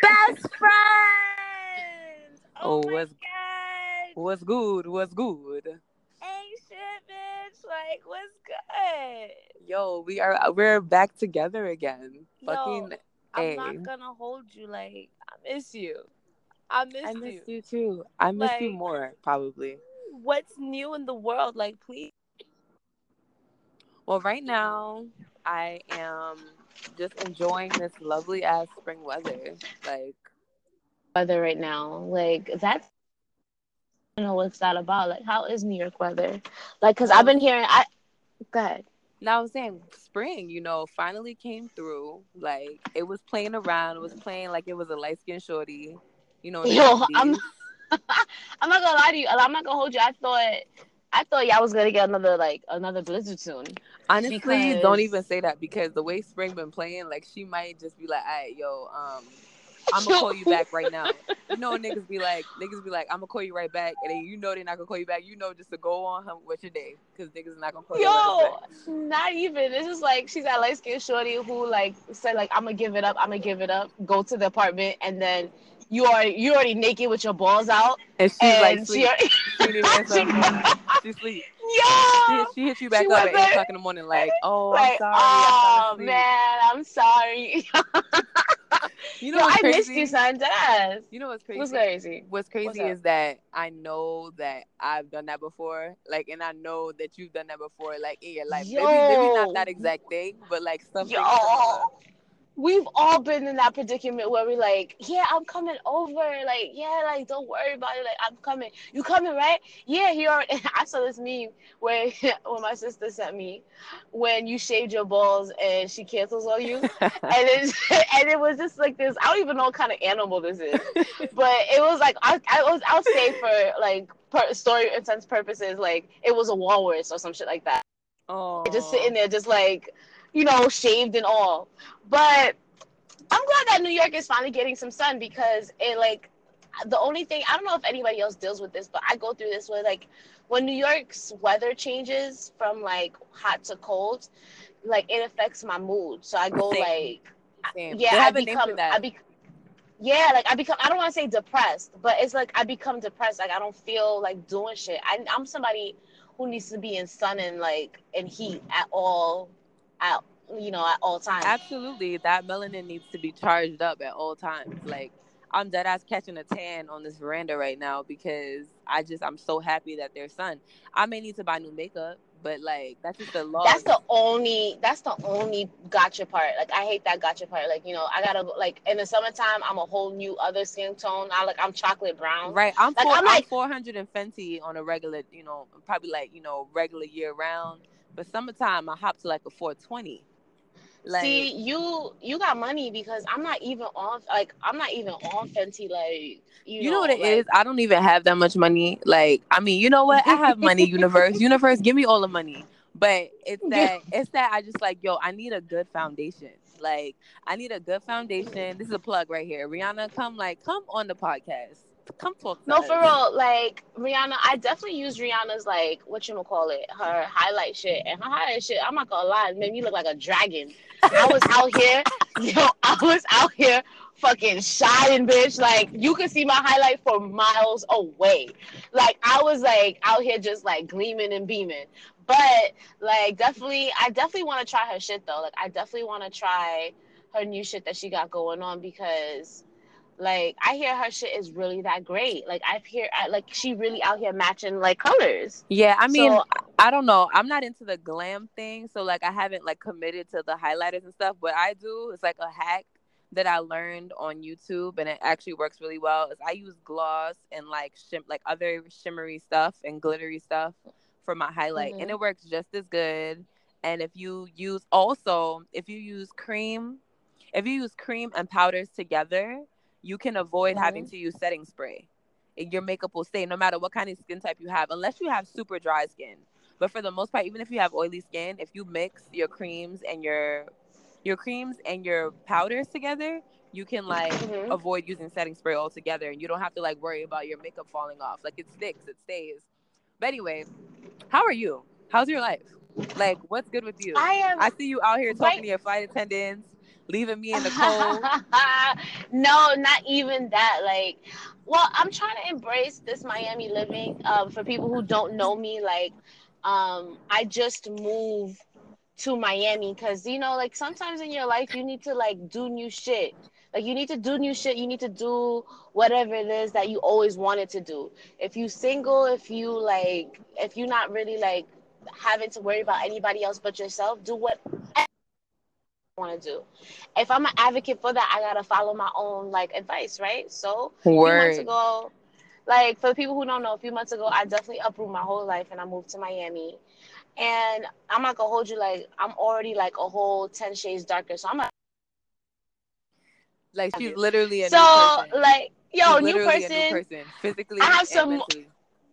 Best friends. Oh, Oh, my what's- god. What's good? What's good? Ain't shit, bitch. Like, what's good? Yo, we are we're back together again. Yo, Fucking I'm A. not gonna hold you. Like, I miss you. I miss, I you. miss you too. I miss you more, probably. What's new in the world? Like, please. Well, right now I am just enjoying this lovely ass spring weather. Like weather right now. Like that's I don't know what's that about. Like how is New York weather? Like cuz I've been oh. hearing I go ahead. now I was saying spring, you know, finally came through. Like it was playing around, it was playing like it was a light skinned shorty. You know, Yo, I'm I'm not gonna lie to you. I'm not gonna hold you. I thought I thought y'all was gonna get another like another blizzard soon. Honestly, because- don't even say that because the way Spring been playing, like she might just be like, "All right, yo, um, I'm gonna call you back right now." You know, niggas be like, niggas be like, "I'm gonna call you right back," and then you know they're not gonna call you back. You know, just to go on hum- with your day because niggas not gonna call you right Yo, not even. It's just like she's that light skinned shorty who like said like I'm gonna give it up. I'm gonna give it up. Go to the apartment and then you are you already naked with your balls out And she's and like, she, sleep. She didn't even answer her phone. She sleep. She, yo. she hit you back up at eight o'clock in the morning, like, "Oh, like, I'm sorry, oh fell asleep." man, I'm sorry. You know Yo, what's I crazy? missed you, son. You know what's crazy? What's crazy? What's crazy up? is that I know that I've done that before. Like, and I know that you've done that before, like in your life. Maybe, maybe not that exact thing, but like something. Yo, similar. We've all been in that predicament where we're like, yeah, I'm coming over. Like, yeah, like don't worry about it. Like, I'm coming. You coming, right? Yeah, he already. I saw this meme where when my sister sent me when you shaved your balls and she cancels on you, and it and it was just like this. I don't even know what kind of animal this is, but it was like I I was I'll say for like per, story intense purposes, like it was a walrus or some shit like that. oh, just sitting there, just like, you know, shaved and all. But I'm glad that New York is finally getting some sun because it like the only thing I don't know if anybody else deals with this, but I go through this where like when New York's weather changes from like hot to cold, like it affects my mood. So I go Same. like Damn. yeah, I have a name for become that. I be yeah, like I become I don't want to say depressed, but it's like I become depressed. Like I don't feel like doing shit. I, I'm somebody who needs to be in sun and like in heat at all, at you know at all times. Absolutely, that melanin needs to be charged up at all times. Like I'm dead ass catching a tan on this veranda right now because I just I'm so happy that there's sun. I may need to buy new makeup, but like that's just the law. That's the only that's the only gotcha part. Like I hate that gotcha part. Like you know I gotta like in the summertime I'm a whole new other skin tone. I like I'm chocolate brown. Right, I'm Like, four, I'm I'm, like- 400 and Fenty on a regular, you know, probably like you know regular year round. But summertime, I hop to like a 420. Like, See, you you got money because I'm not even on like I'm not even on Fenty like you, you know what it like, is? I don't even have that much money. Like, I mean, you know what? I have money. Universe, universe, give me all the money. But it's that it's that I just like yo. I need a good foundation. Like, I need a good foundation. This is a plug right here. Rihanna, come like come on the podcast. To No, for real. Like Rihanna, I definitely use Rihanna's like what you wanna call it, her highlight shit, and her highlight shit. I'm not gonna lie, it made me look like a dragon. I was out here, yo, I was out here fucking shining, bitch. Like you could see my highlight for miles away. Like I was like out here just like gleaming and beaming. But like definitely, I definitely want to try her shit though. Like I definitely want to try her new shit that she got going on because like I hear her shit is really that great. Like I've hear I, like she really out here matching like colors. Yeah, I mean, So- I don't know. I'm not into the glam thing, so like I haven't like committed to the highlighters and stuff. But I do It's like a hack that I learned on YouTube, and it actually works really well. Is I use gloss and like shim like other shimmery stuff and glittery stuff for my highlight, and Mhm. it works just as good. And if you use also if you use cream, if you use cream and powders together, you can avoid having to use setting spray. And Your makeup will stay no matter what kind of skin type you have, unless you have super dry skin. But for the most part, even if you have oily skin, if you mix your creams and your your creams and your powders together, you can like Mhm. avoid using setting spray altogether, and you don't have to like worry about your makeup falling off. Like it sticks, it stays. But anyway, how are you? How's your life? Like, what's good with you? I am I see you out here talking Right. to your flight attendants, leaving me in the cold. no, not even that. Like, well, I'm trying to embrace this Miami living. Um, for people who don't know me, like, um, I just moved to Miami because you know, like sometimes in your life you need to like do new shit. Like you need to do new shit. You need to do whatever it is that you always wanted to do. If you single, if you like, if you're not really like having to worry about anybody else but yourself, do what want to do. If I'm an advocate for that, I gotta follow my own like advice, right? So a few months ago, like for the people who don't know, a few months ago, I definitely uprooted my whole life and I moved to Miami. And I'm not gonna hold you like I'm already like a whole ten shades darker. So I'm a like she's literally a so like yo new person, new person, physically. I have some mentally.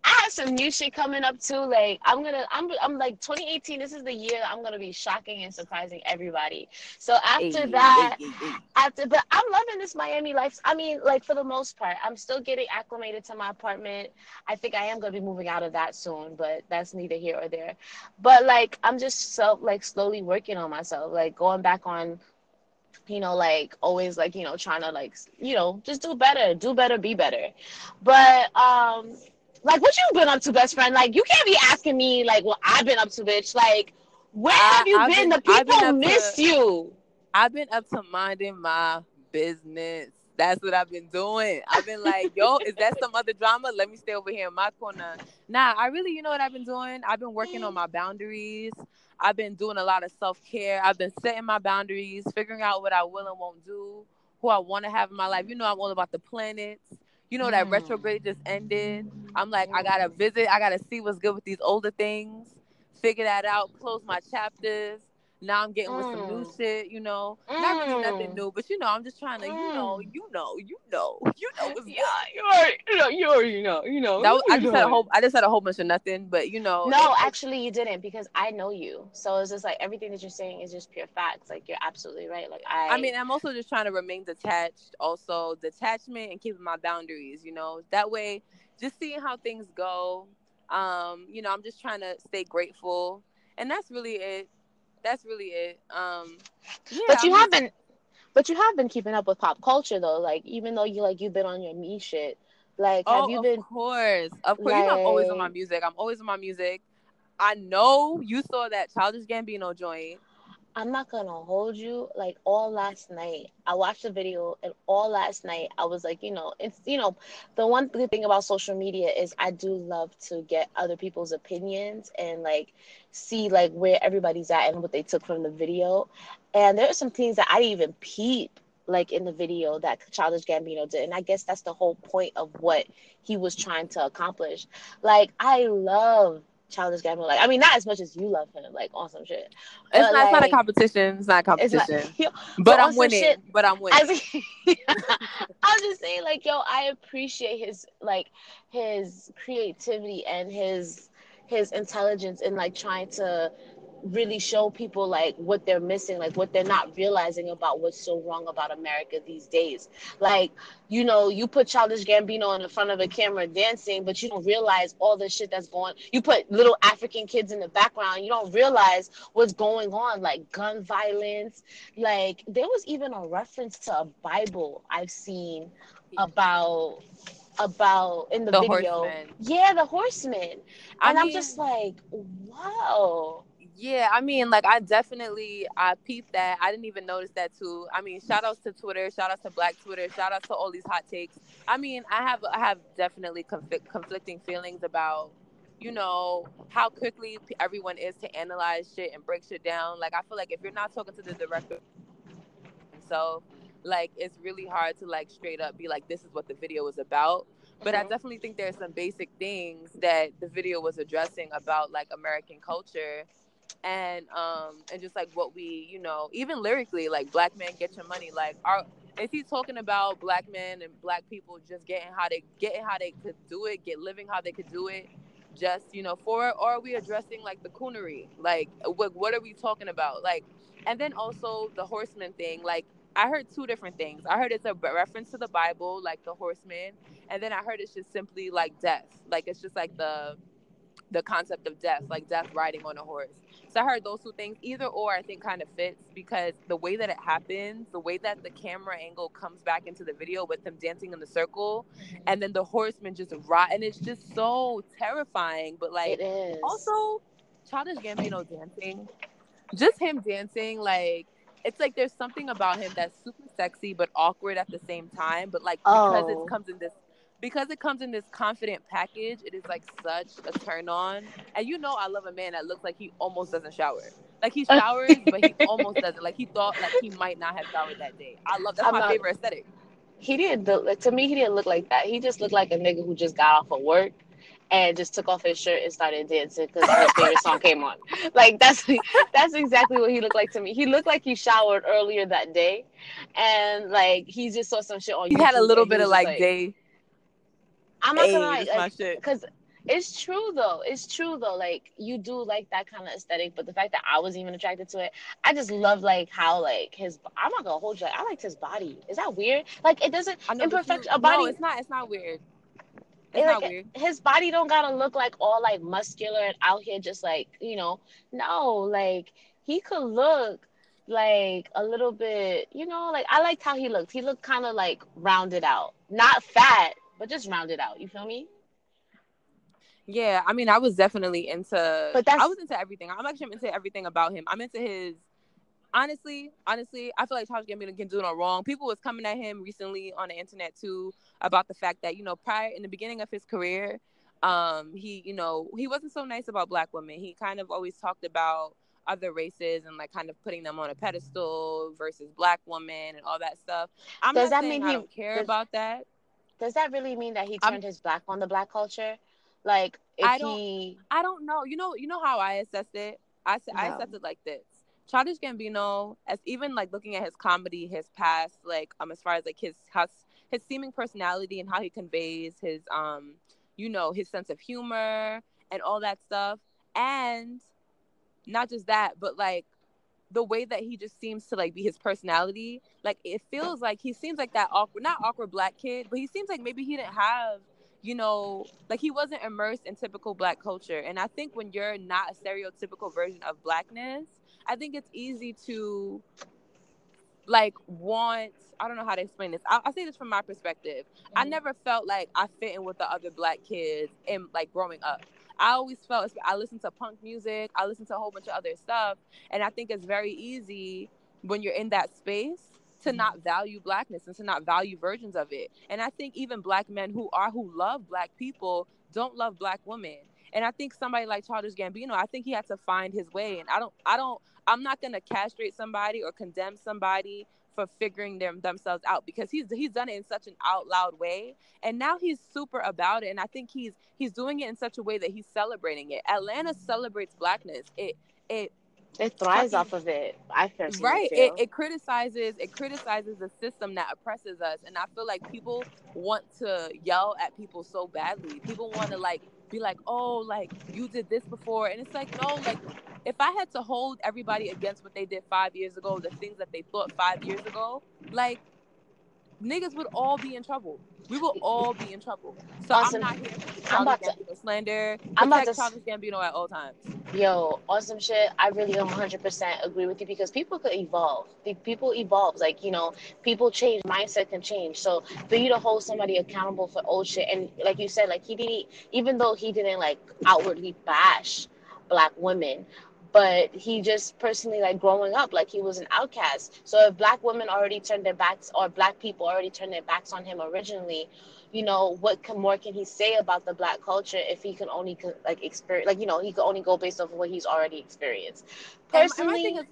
I have some new shit coming up too. Like I'm gonna, I'm, I'm like 2018. This is the year I'm gonna be shocking and surprising everybody. So after Hey, that, hey, hey, after, but I'm loving this Miami life. I mean, like for the most part, I'm still getting acclimated to my apartment. I think I am gonna be moving out of that soon, but that's neither here or there. But like, I'm just so like slowly working on myself, like going back on you know, like always like, you know, trying to like, you know, just do better, do better, be better. But um like what you been up to, best friend? Like you can't be asking me like what I've been up to, bitch. Like where I- have you I've been? been- The I've been people miss to- you. I've been up to minding my business. That's what I've been doing. I've been like, yo, is that some other drama? Let me stay over here in my corner. Nah, I really, you know what I've been doing? I've been working on my boundaries. I've been doing a lot of self care. I've been setting my boundaries, figuring out what I will and won't do, who I want to have in my life. You know, I'm all about the planets. You know, that Mm. retrograde just ended. I'm like, I gotta visit. I gotta see what's good with these older things, figure that out, close my chapters. Now I'm getting with some new Mm. shit, you know. Not really nothing Mm. new, but you know, I'm just trying to, you know, Mm. you know, you know, you know what's Yeah, you already, you know, you already know, you know. That was, I just know said a whole I just had a whole bunch of nothing, but you know No, it- actually, you didn't because I know you. So it's just like everything that you're saying is just pure facts. Like you're absolutely right. Like I, I mean, I'm also just trying to remain detached. Also, detachment and keeping my boundaries. You know, that way, just seeing how things go. Um, you know, I'm just trying to stay grateful, and that's really it. That's really it. Um, yeah, but you I'm have just- been, but you have been keeping up with pop culture though. Like even though you like you've been on your me shit. Like Oh, have you of been? course, of course. you know, I'm always on my music. I'm always on my music. I know you saw that Childish Gambino joint. I'm not gonna hold you. Like all last night, I watched the video, and all last night I was like, you know, it's you know, the one good thing about social media is I do love to get other people's opinions and like see like where everybody's at and what they took from the video. And there are some things that I didn't even peep like in the video that Childish Gambino did, and I guess that's the whole point of what he was trying to accomplish. Like I love Childish Gambino. Like I mean, not as much as you love him, like on some shit. It's But, not, it's not a competition. It's not a It's not- competition. Yo, but but I'm winning. shit- but I'm winning. As I'm just saying, like, yo, I appreciate his like his creativity and his his intelligence in like trying to really show people like what they're missing, like what they're not realizing about what's so wrong about America these days. Like, you know, you put Childish Gambino in the front of a camera dancing, but you don't realize all the shit that's going. You put little African kids in the background, you don't realize what's going on, like gun violence. Like there was even a reference to a Bible I've seen about about in the, The video. horseman. Yeah, the horseman. I And I'm mean, just like, wow. Yeah, I mean, like I definitely I peeped that. I didn't even notice that too. I mean, shout outs to Twitter, shout outs to Black Twitter, shout outs to all these hot takes. I mean, I have I have definitely conflict, conflicting feelings about you know how quickly everyone is to analyze shit and break shit down. Like I feel like if you're not talking to the director so like it's really hard to like straight up be like this is what the video is about. But I Mhm. definitely think there's some basic things that the video was addressing about like American culture and um and just like what we you know even lyrically like black men get your money like are is he talking about black men and black people just getting how they getting how they could do it get living how they could do it just you know for or are we addressing like the coonery? Like what what are we talking about? Like and then also the horseman thing like i heard two different things. I heard it's a reference to the bible like the horseman and then i heard it's just simply like death. Like it's just like the the concept of death, like death riding on a horse. So I heard those two things. Either or, I think kind of fits because the way that it happens, the way that the camera angle comes back into the video with them dancing in the circle, mm-hmm. and then the horseman just rot, and it's just so terrifying. But like, also, Childish Gambino dancing, just him dancing, like it's like there's something about him that's super sexy but awkward at the same time. But like because oh. it comes in this because it comes in this confident package, it is like such a turn on. And you know I love a man that looks like he almost doesn't shower. Like he showers, but he almost doesn't. Like he thought like he might not have showered that day. I love that's I'm my not, favorite aesthetic. He didn't look to me. He didn't look like that. He just looked like a nigga who just got off of work and just took off his shirt and started dancing because his favorite song came on. Like that's that's exactly what he looked like to me. He looked like he showered earlier that day, and like he just saw some shit on. He YouTube had a little bit of like, like day. I'm not gonna lie, because it's true though. It's true though. Like you do like that kind of aesthetic, but the fact that I was even attracted to it, I just love like how like his. I'm not gonna hold you. Like, I liked his body. Is that weird? Like it doesn't imperfect a body. No, it's not. It's not weird. It's like, not weird. His body don't gotta look like all like muscular and out here just like you know. No, like he could look like a little bit. You know, like I liked how he looked. He looked kind of like rounded out, not fat, but just round it out. You feel me? Yeah, I mean, I was definitely into. But that's, I was into everything. I'm actually into everything about him. I'm into his. Honestly, honestly, I feel like Childish Gambino can do no wrong. People was coming at him recently on the internet too about the fact that you know prior in the beginning of his career, um, he you know he wasn't so nice about black women. He kind of always talked about other races and like kind of putting them on a pedestal versus black women and all that stuff. I'm does not that saying mean I don't care does, about that does that really mean that he turned I'm, his back on the black culture? Like if I don't, he I don't know. You know, you know how I assessed it? I no. I assessed it like this. Childish Gambino, as even like looking at his comedy, his past, like um as far as like his his, his seeming personality and how he conveys his um, you know, his sense of humor and all that stuff. And not just that, but like the way that he just seems to like be his personality, like it feels like he seems like that awkward, not awkward black kid, but he seems like maybe he didn't have, you know, like he wasn't immersed in typical black culture. And I think when you're not a stereotypical version of blackness, I think it's easy to like want I don't know how to explain this. I'll, I'll say this from my perspective. Mm-hmm. I never felt like I fit in with the other black kids and like growing up. I always felt I listen to punk music, I listen to a whole bunch of other stuff, and I think it's very easy when you're in that space to not mm-hmm. value blackness and to not value versions of it. And I think even black men who are who love black people don't love black women. And I think somebody like Childish Gambino, I think he had to find his way. And I don't, I don't, I'm not gonna castrate somebody or condemn somebody for figuring them themselves out because he's he's done it in such an out loud way and now he's super about it and I think he's he's doing it in such a way that he's celebrating it. Atlanta celebrates blackness. It it it thrives off of it. I personally right. It, it criticizes it criticizes the system that oppresses us, and I feel like people want to yell at people so badly. People want to like be like, oh, like you did this before. And it's like, no, like if I had to hold everybody against what they did five years ago, the things that they thought five years ago, like niggas would all be in trouble. We will all be in trouble. So awesome. I'm not here for I'm about to, slander. I'm about to Childish Gambino at all times. Yo, awesome shit. I really 100% agree with you because people could evolve. People evolve. Like you know, people change. Mindset can change. So for you to hold somebody accountable for old shit, and like you said, like he didn't, even though he didn't like outwardly bash black women but he just personally like growing up like he was an outcast. So if black women already turned their backs or black people already turned their backs on him originally you know what can, more can he say about the black culture if he can only like experience like you know he could only go based off of what he's already experienced? Um, personally and, and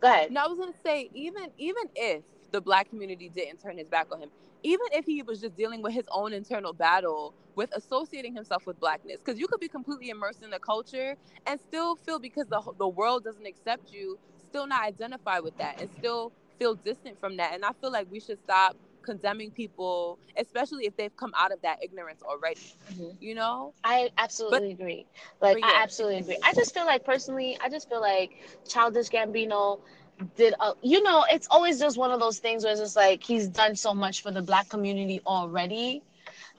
go ahead. No i was gonna say even even if the black community didn't turn his back on him even if he was just dealing with his own internal battle with associating himself with blackness because you could be completely immersed in the culture and still feel because the, the world doesn't accept you still not identify with that and still feel distant from that and i feel like we should stop condemning people especially if they've come out of that ignorance already mm-hmm. you know i absolutely but, agree like yeah. i absolutely agree i just feel like personally i just feel like childish gambino did a, you know it's always just one of those things where it's just like he's done so much for the black community already.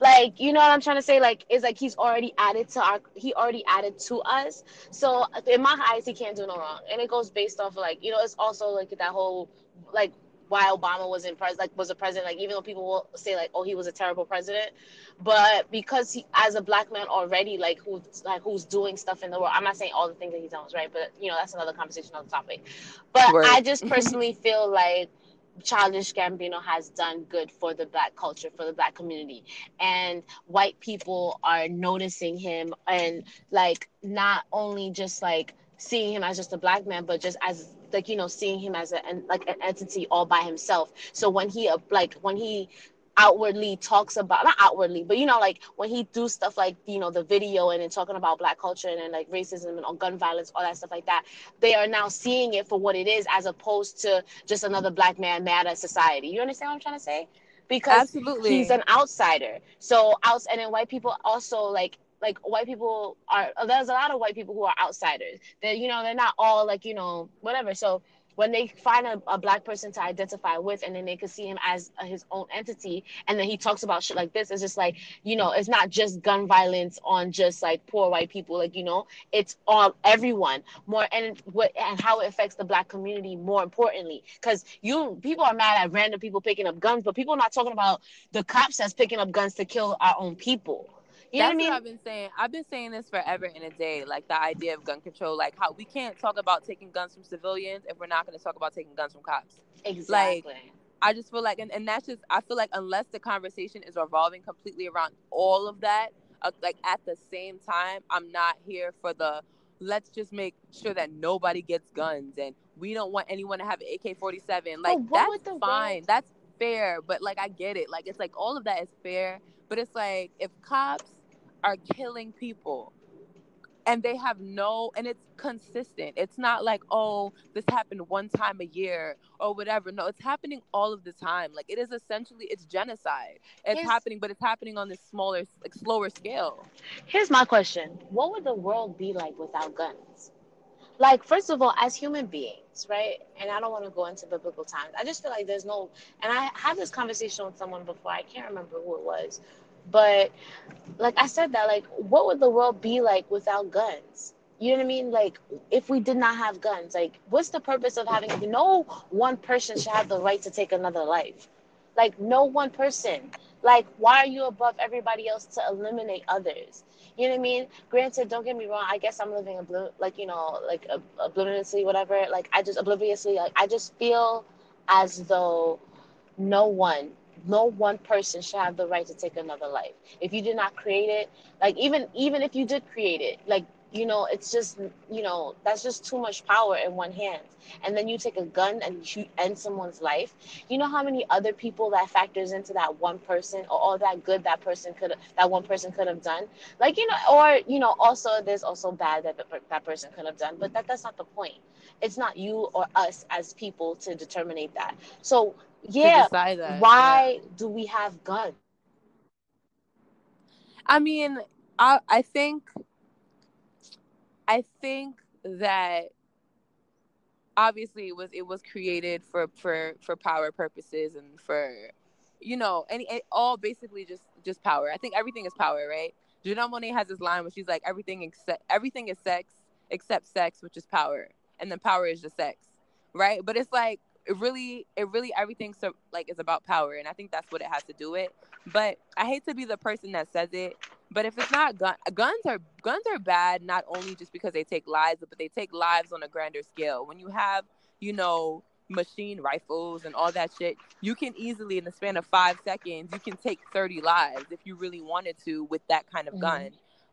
Like you know what i'm trying to say? Like it's like he's already added to our he already added to us. So in my eyes he can't do no wrong. And it goes based off of like you know it's also like that whole like why Obama was in pres like was a president like even though people will say like oh he was a terrible president but because he as a black man already like who's like who's doing stuff in the world I'm not saying all the things that he does, right but you know that's another conversation on the topic but right. I just personally feel like Childish Gambino has done good for the black culture, for the black community. And white people are noticing him and like not only just like seeing him as just a black man, but just as like you know seeing him as a and like an entity all by himself. So when he uh, like when he outwardly talks about not outwardly but you know like when he do stuff like you know the video and then talking about black culture and then like racism and gun violence all that stuff like that they are now seeing it for what it is as opposed to just another black man mad at society you understand what i'm trying to say because Absolutely. he's an outsider so outs and then white people also like like white people are there's a lot of white people who are outsiders. That you know they're not all like you know whatever. So when they find a, a, black person to identify with and then they can see him as his own entity and then he talks about shit like this it's just like you know it's not just gun violence on just like poor white people. Like you know it's on everyone more and what and how it affects the black community more importantly. Because you people are mad at random people picking up guns but people are not talking about the cops that's picking up guns to kill our own people you That's what, I mean? what I've been saying. I've been saying this forever and a day. Like the idea of gun control, like how we can't talk about taking guns from civilians if we're not going to talk about taking guns from cops. Exactly. Like, I just feel like, and, and that's just, I feel like unless the conversation is revolving completely around all of that, uh, like at the same time, I'm not here for the let's just make sure that nobody gets guns and we don't want anyone to have an AK 47. Like, that's fine. That's fair. But like, I get it. Like, it's like all of that is fair. But it's like, if cops are killing people. And they have no and it's consistent. It's not like oh this happened one time a year or whatever. No it's happening all of the time. Like it is essentially it's genocide. It's here's, happening but it's happening on this smaller like slower scale. Here's my question. What would the world be like without guns? Like first of all as human beings right? And i don't want to go into biblical times. I just feel like there's no and i had this conversation with someone before. I can't remember who it was but like I said that, like, what would the world be like without guns? You know what I mean? Like, if we did not have guns, like, what's the purpose of having? No one person should have the right to take another life. Like, no one person. Like, why are you above everybody else to eliminate others? You know what I mean? Granted, don't get me wrong. I guess I'm living a like you know, like obliviously, whatever. Like, I just obliviously, like, I just feel as though no one no one person should have the right to take another life. If you did not create it like even even if you did create it like you know it's just you know that's just too much power in one hand. And then you take a gun and you end someone's life. You know how many other people that factors into that one person or all that good that person could that one person could have done? Like you know or you know also there's also bad that that person could have done but that that's not the point. It's not you or us as people to determine that. So yeah why yeah. do we have guns? I mean i i think i think that obviously it was it was created for for for power purposes and for you know any all basically just just power. I think everything is power right? Janelle Monáe has this line where she's like everything except everything is sex except sex which is power and then power is just sex right? But it's like it really it really everything so like is about power and i think that's what it has to do with. But i hate to be the person that says it but if it's not gun guns are guns are bad not only just because they take lives but they take lives on a grander scale. When you have you know machine rifles and all that shit you can easily in the span of five seconds you can take 30 lives if you really wanted to with that kind of mm-hmm. gun.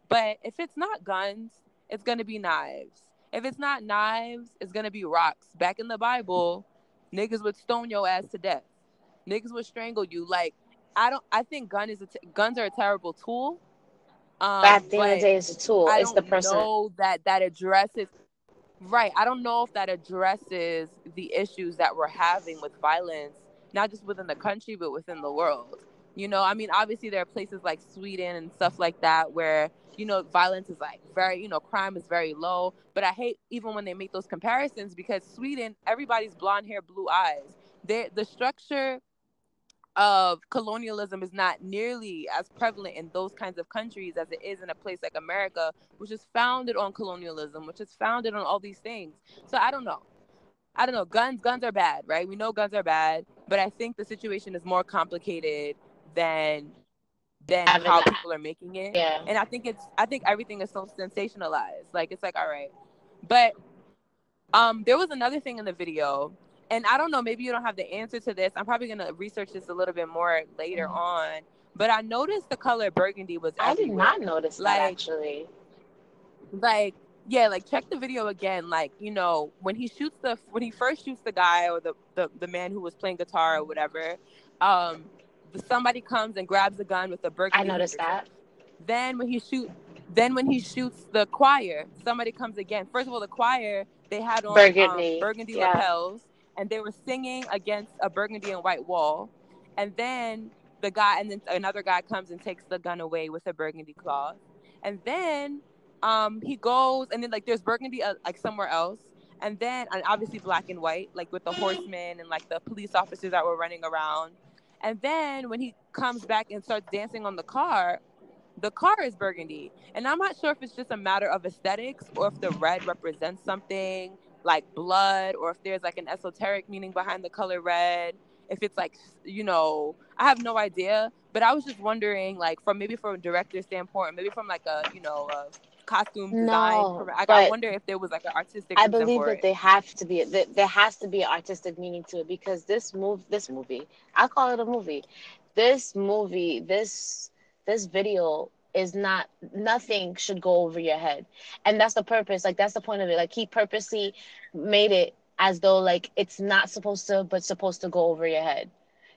But if it's not guns it's going to be knives. If it's not knives it's going to be rocks. Back in the bible niggas would stone your ass to death. Niggas would strangle you. Like I don't. I think gun is a t- guns are a terrible tool. Um, but at the end of the day, it's a tool. I it's the person. Know that that addresses. Right. I don't know if that addresses the issues that we're having with violence, not just within the country, but within the world. You know, I mean, obviously there are places like Sweden and stuff like that where you know, violence is like very, you know, crime is very low. But I hate even when they make those comparisons because Sweden, everybody's blonde hair, blue eyes. They, the structure of colonialism is not nearly as prevalent in those kinds of countries as it is in a place like America, which is founded on colonialism, which is founded on all these things. So I don't know. I don't know. Guns, guns are bad, right? We know guns are bad, but I think the situation is more complicated than than Having how that. people are making it. Yeah. And I think it's I think everything is so sensationalized. Like it's like all right. But um there was another thing in the video and I don't know maybe you don't have the answer to this. I'm probably going to research this a little bit more later on. But I noticed the color burgundy was I did not notice that Like- actually. like yeah like check the video again like you know when he shoots the when he first shoots the guy or the the, the man who was playing guitar or whatever um somebody comes and grabs a gun with a burgundy I noticed that. then when he shoot then when he shoots the choir somebody comes again. First of all the choir they had on Burgundy, um, burgundy yeah. lapels and they were singing against a burgundy and white wall. And then the guy and then another guy comes and takes the gun away with a burgundy cloth. And then um he goes and then like there's burgundy uh, like somewhere else. And then and obviously black and white like with the horsemen and like the police officers that were running around and then when he comes back and starts dancing on the car the car is burgundy. And i'm not sure if it's just a matter of aesthetics or if the red represents something like blood or if there's like an esoteric meaning behind the color red. If it's like you know i have no idea. But i was just wondering like from maybe from a director standpoint maybe from like a you know a costume design No, like, i wonder if there was like an artistic I believe that it. they have to be that there has to be artistic meaning to it because this move this movie I'll call it a movie. This movie, this this video is not nothing should go over your head. And that's the purpose. Like that's the point of it. Like he purposely made it as though like it's not supposed to but supposed to go over your head.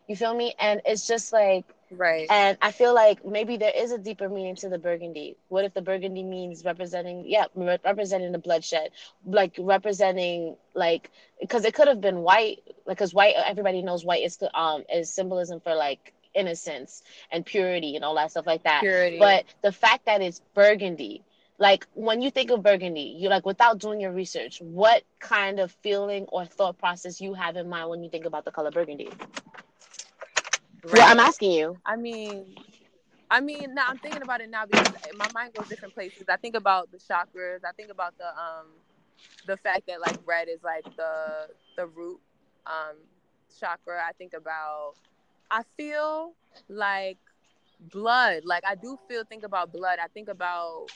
You feel me? And it's just like right and I feel like maybe there is a deeper meaning to the burgundy. What if the burgundy means representing, yeah, re- representing the bloodshed, like representing like because it could have been white, like because white, everybody knows white is um is symbolism for like innocence and purity and all that stuff like that. purity But the fact that it's burgundy, like when you think of burgundy, you like without doing your research, what kind of feeling or thought process you have in mind when you think about the color burgundy? Well, I'm asking you. I mean, I mean, now I'm thinking about it now because my mind goes different places. I think about the chakras. I think about the um, the fact that like red is like the the root um chakra. I think about. I feel like blood. Like I do feel think about blood. I think about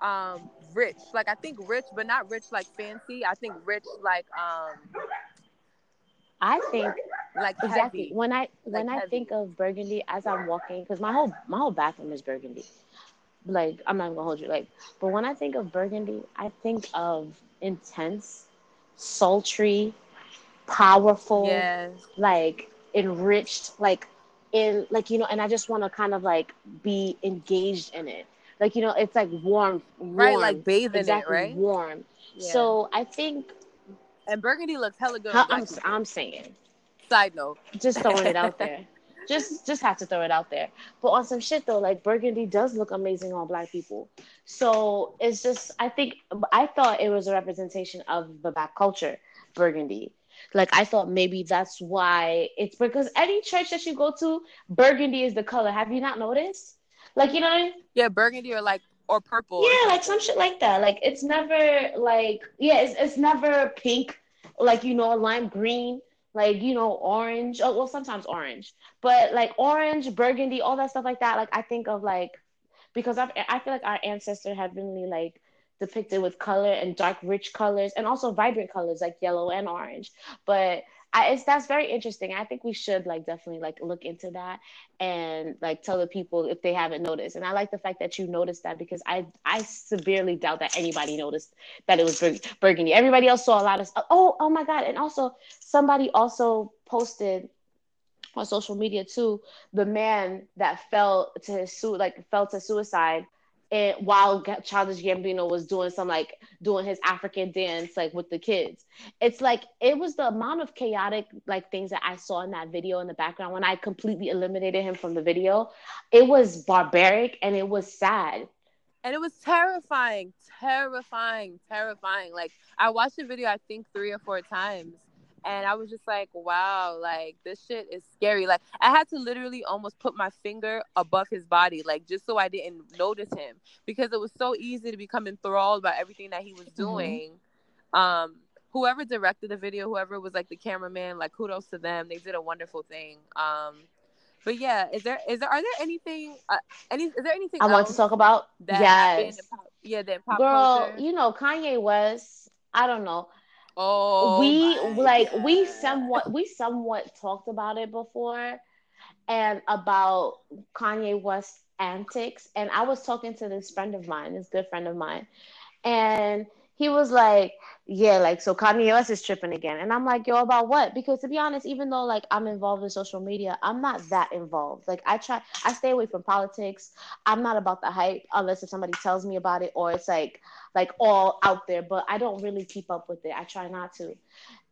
um rich. Like I think rich, but not rich like fancy. I think rich like um I think like exactly heavy. when I when Like I heavy. think of burgundy as I'm walking because my whole my whole bathroom is burgundy. Like I'm not gonna hold you like, but when I think of burgundy, I think of intense, sultry, powerful, Yes. like enriched, like in like you know, and I just want to kind of like be engaged in it. Like you know, it's like warm, warm, Right, like bathe in exactly it, right? warm. Yeah. So I think and burgundy looks hella good. I'm. I'm saying Side note. just throwing it out there. Just just have to throw it out there. But on some shit though, like burgundy does look amazing on black people. So it's just I think I thought it was a representation of the black culture, burgundy. Like I thought maybe that's why it's because any church that you go to, burgundy is the color. Have you not noticed? Like you know I mean? Yeah, burgundy or like or purple. Yeah, like some shit like that. Like it's never like yeah, it's it's never pink, like you know, lime green, like you know, orange. Oh well, sometimes orange, but like orange, burgundy, all that stuff like that. Like I think of like because I I feel like our ancestors have really like depicted with color and dark, rich colors, and also vibrant colors like yellow and orange. But I, it's that's very interesting. I think we should like definitely like look into that and like tell the people if they haven't noticed. And I like the fact that you noticed that because I I severely doubt that anybody noticed that it was bur- burgundy. Everybody else saw a lot of oh oh my god. And also somebody also posted on social media too the man that fell to his suit like fell to suicide and while Childish Gambino was doing some like doing his African dance like with the kids. It's like it was the amount of chaotic like things that I saw in that video in the background when I completely eliminated him from the video. It was barbaric and it was sad. and it was terrifying, terrifying, terrifying. Like I watched the video, I think three or four times, and I was just like, wow, like this shit is scary. Like I had to literally almost put my finger above his body, like just so I didn't notice him because it was so easy to become enthralled by everything that he was Mm-hmm. doing. Um, whoever directed the video, whoever was like the cameraman, like kudos to them. They did a wonderful thing. Um, but yeah, is there is there are there anything uh, any is there anything I want to talk about that yes, pop, yeah that pop girl. culture? You know Kanye West. I don't know. Oh, we like we somewhat we somewhat talked about it before and about Kanye West antics. And I was talking to this friend of mine this good friend of mine. And he was like yeah like so Kanye West is tripping again. And I'm like yo about what? Because to be honest even though like I'm involved in social media I'm not that involved. Like I try I stay away from politics. I'm not about the hype unless if somebody tells me about it or it's like like all out there, but I don't really keep up with it. I try not to.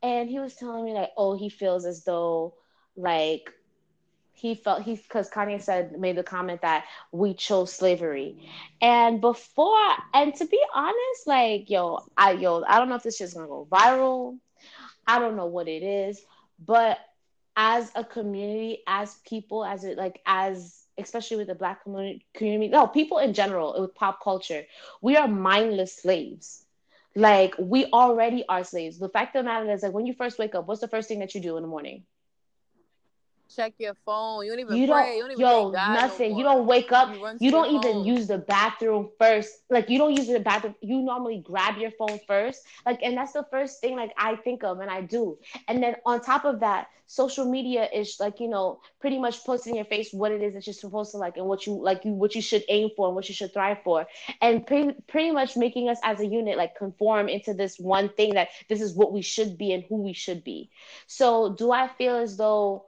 And he was telling me like, oh, he feels as though like he felt he because Kanye said made the comment that we chose slavery. And before and to be honest, like yo, I yo, I don't know if this shit's gonna go viral. I don't know what it is, but as a community, as people, as it like as especially with the black community no, people in general uh, with pop culture, we are mindless slaves. Like we already are slaves. The fact of the matter is like when you first wake up, what's the first thing that you do in the morning? Check your phone. You don't even You don't, you don't even yo, God no nothing. you don't wake up. You You don't even phone. use the bathroom first. Like you don't use the bathroom. You normally grab your phone first. Like, and that's the first thing like I think of and I do. And then on top of that, social media is like you know pretty much puts in your face what it is that you're supposed to like and what you like you what you should aim for and what you should thrive for, and pretty pretty much making us as a unit like conform into this one thing that this is what we should be and who we should be. So do I feel as though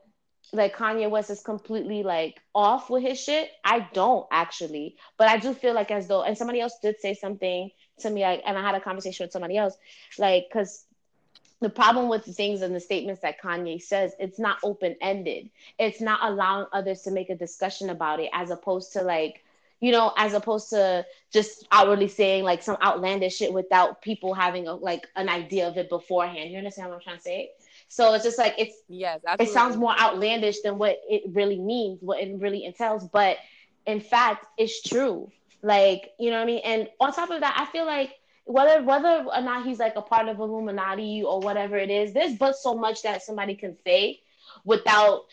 like Kanye West is completely like off with his shit. I don't actually, but I do feel like as though, and somebody else did say something to me, like, and I had a conversation with somebody else, like, because the problem with the things and the statements that Kanye says, it's not open ended. It's not allowing others to make a discussion about it, as opposed to like, you know, as opposed to just outwardly saying like some outlandish shit without people having a, like an idea of it beforehand. You understand what I'm trying to say? So it's just like it's Yes, it sounds more outlandish than what it really means, what it really entails. But in fact, it's true. Like, you know what I mean? And on top of that, I feel like whether whether or not he's like a part of Illuminati or whatever it is, there's but so much that somebody can say without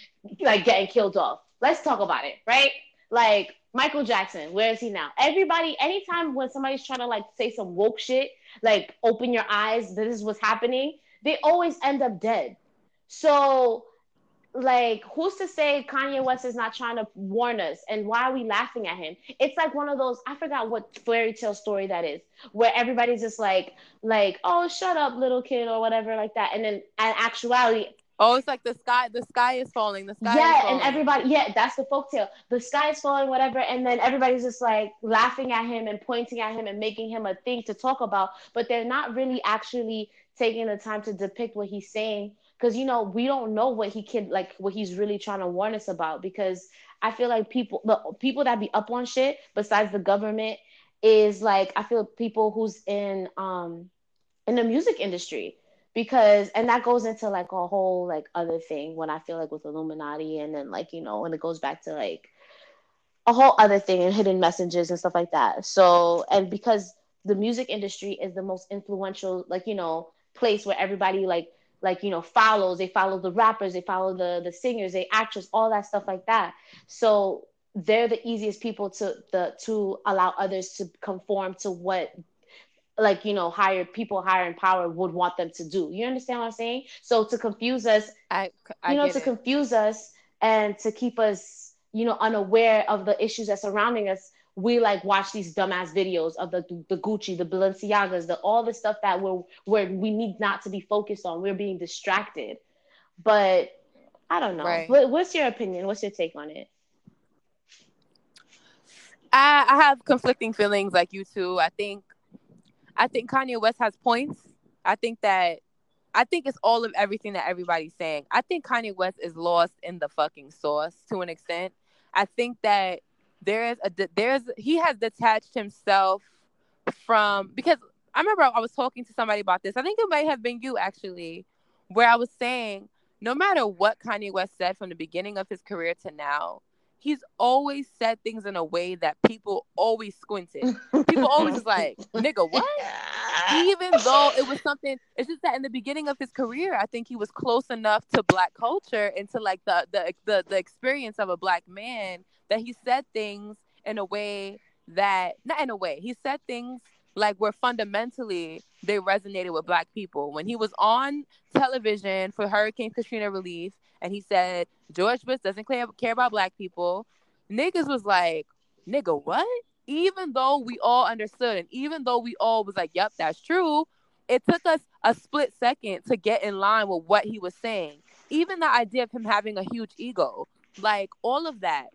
like getting killed off. Let's talk about it, right? Like Michael Jackson, where is he now? Everybody, anytime when somebody's trying to like say some woke shit, like open your eyes, this is what's happening, they always end up dead. So, like, who's to say Kanye West is not trying to warn us? And why are we laughing at him? It's like one of those, I forgot what fairy tale story that is, where everybody's just like, like, oh, shut up, little kid, or whatever, like that. And then in actuality, Oh, it's like the sky. The sky is falling. The sky. is yeah, and everybody, yeah, that's the folktale. The sky is falling, whatever, and then everybody's just like laughing at him and pointing at him and making him a thing to talk about, but they're not really actually taking the time to depict what he's saying because you know we don't know what he can like what he's really trying to warn us about because I feel like people the people that be up on shit besides the government is like I feel people who's in um in the music industry because and that goes into like a whole like other thing when I feel like with Illuminati and then like you know when it goes back to like a whole other thing and hidden messages and stuff like that. So and because the music industry is the most influential like you know place where everybody like like you know follows. They follow the rappers. They follow the the singers. They actors all that stuff like that. So they're the easiest people to the to allow others to conform to what like you know higher people higher in power would want them to do. You understand what i'm saying? So to confuse us I, I you know to it. confuse us and to keep us you know unaware of the issues that surrounding us we like watch these dumbass videos of the the Gucci, the Balenciagas, the all the stuff that we're where we need not to be focused on. We're being distracted. But I don't know. Right. What, what's your opinion? What's your take on it? I, I have conflicting feelings like you too. I think I think Kanye West has points. I think that I think it's all of everything that everybody's saying. I think Kanye West is lost in the fucking sauce to an extent. I think that there is a there's he has detached himself from because I remember I was talking to somebody about this. I think it might have been you actually, where I was saying, no matter what Kanye West said from the beginning of his career to now, he's always said things in a way that people always squinted. People always like, nigga, what? Even though it was something, it's just that in the beginning of his career, I think he was close enough to black culture and to like the the the, the experience of a black man that he said things in a way that not in a way, he said things like where fundamentally they resonated with black people. When he was on television for Hurricane Katrina relief and he said George Bush doesn't care, care about black people, niggas was like, nigga, what? Even though we all understood and even though we all was like, yep, that's true, it took us a split second to get in line with what he was saying. Even the idea of him having a huge ego, like all of that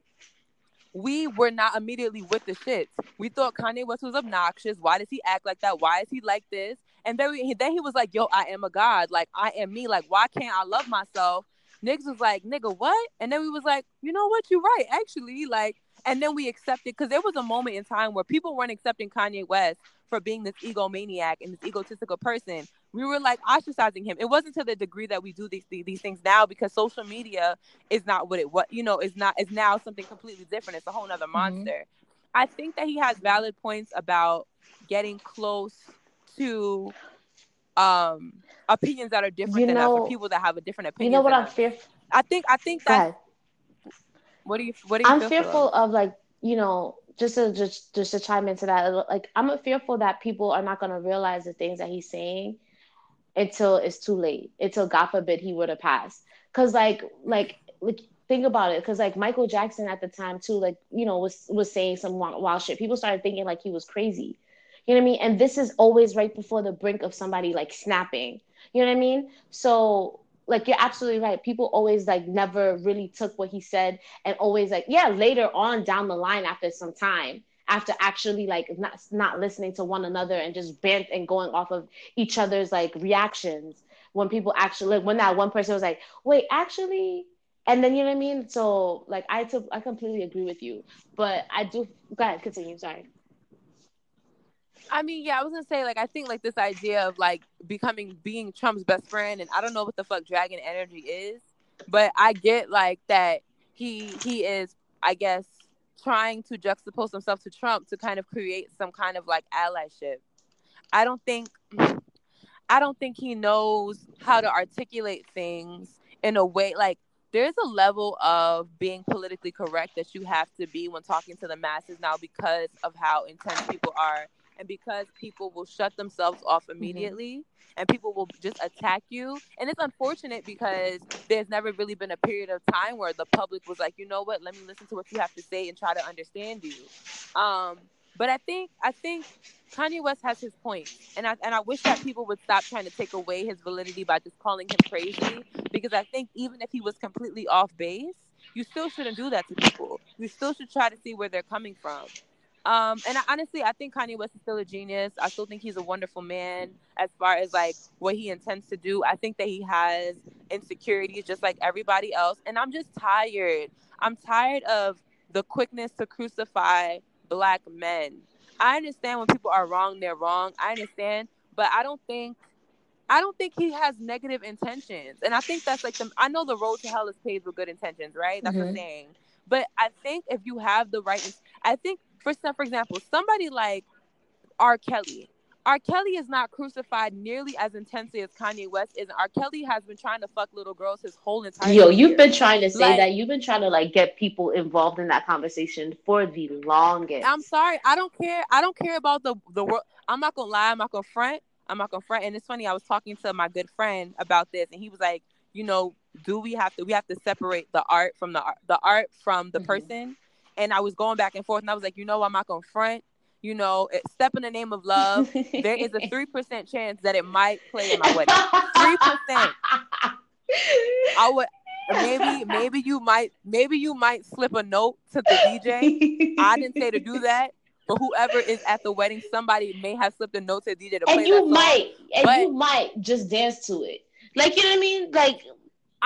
we were not immediately with the shits. We thought Kanye West was obnoxious. Why does he act like that? Why is he like this? And then, we, then he was like, yo, I am a god. Like, I am me. Like, why can't I love myself? Niggas was like, nigga, what? And then we was like, you know what? You're right, actually. Like, and then we accepted because there was a moment in time where people weren't accepting Kanye West for being this egomaniac and this egotistical person we were like ostracizing him. It wasn't to the degree that we do these these things now because social media is not what it what you know is not is now something completely different. It's a whole nother mm-hmm. monster. Mm-hmm. I think that he has valid points about getting close to um opinions that are different you than know, us, or people that have a different opinion. You know what I'm fearful. I think I think that. What do you What do you? I'm fearful of? of like you know just to just just to chime into that like i'm fearful that people are not going to realize the things that he's saying until it's too late, until God forbid he would have passed. Cause like like like think about it, because like Michael Jackson at the time too, like you know was was saying some wild, wild shit. People started thinking like he was crazy. You know what I mean? And this is always right before the brink of somebody like snapping. You know what I mean? So like you're absolutely right. People always like never really took what he said and always like, yeah, later on down the line after some time, after actually like not not listening to one another and just bent and going off of each other's like reactions. When people actually like when that one person was like wait actually and then you know what i mean? So like i took i completely agree with you. But i do go ahead continue sorry I mean, yeah, I was gonna say like I think like this idea of like becoming being Trump's best friend, and I don't know what the fuck dragon energy is, but I get like that he he is, I guess, trying to juxtapose himself to Trump to kind of create some kind of like allyship. I don't think I don't think he knows how to articulate things in a way like there's a level of being politically correct that you have to be when talking to the masses now because of how intense people are and because people will shut themselves off mm-hmm. immediately mm-hmm. and people will just attack you and it's unfortunate because there's never really been a period of time where the public was like you know what let me listen to what you have to say and try to understand you um but I think I think Kanye West has his point, and I and I wish that people would stop trying to take away his validity by just calling him crazy. Because I think even if he was completely off base, you still shouldn't do that to people. You still should try to see where they're coming from. Um, and I, honestly, I think Kanye West is still a genius. I still think he's a wonderful man as far as like what he intends to do. I think that he has insecurities just like everybody else. And I'm just tired. I'm tired of the quickness to crucify black men. I understand when people are wrong, they're wrong. I understand, but I don't think I don't think he has negative intentions. And I think that's like the I know the road to hell is paved with good intentions, right? That's mm-hmm. the saying. But I think if you have the right I think for for example, somebody like R. Kelly. R. Kelly is not crucified nearly as intensely as Kanye West is. R. Kelly has been trying to fuck little girls his whole entire. Yo, you've been trying to say like, that. You've been trying to like get people involved in that conversation for the longest. I'm sorry. I don't care. I don't care about the the world. I'm not gonna lie. I'm not gonna front. I'm not gonna front. And it's funny. I was talking to my good friend about this, and he was like, you know, do we have to? We have to separate the art from the art, the art from the mm-hmm. person and I was going back and forth, and I was like, you know, I'm not gonna front. You know, step in the name of love. there is a three percent chance that it might play in my wedding. Three percent. I would maybe maybe you might maybe you might slip a note to the DJ. I didn't say to do that, but whoever is at the wedding, somebody may have slipped a note to the DJ to play and you might, and but, you might just dance to it. Like you know what I mean? Like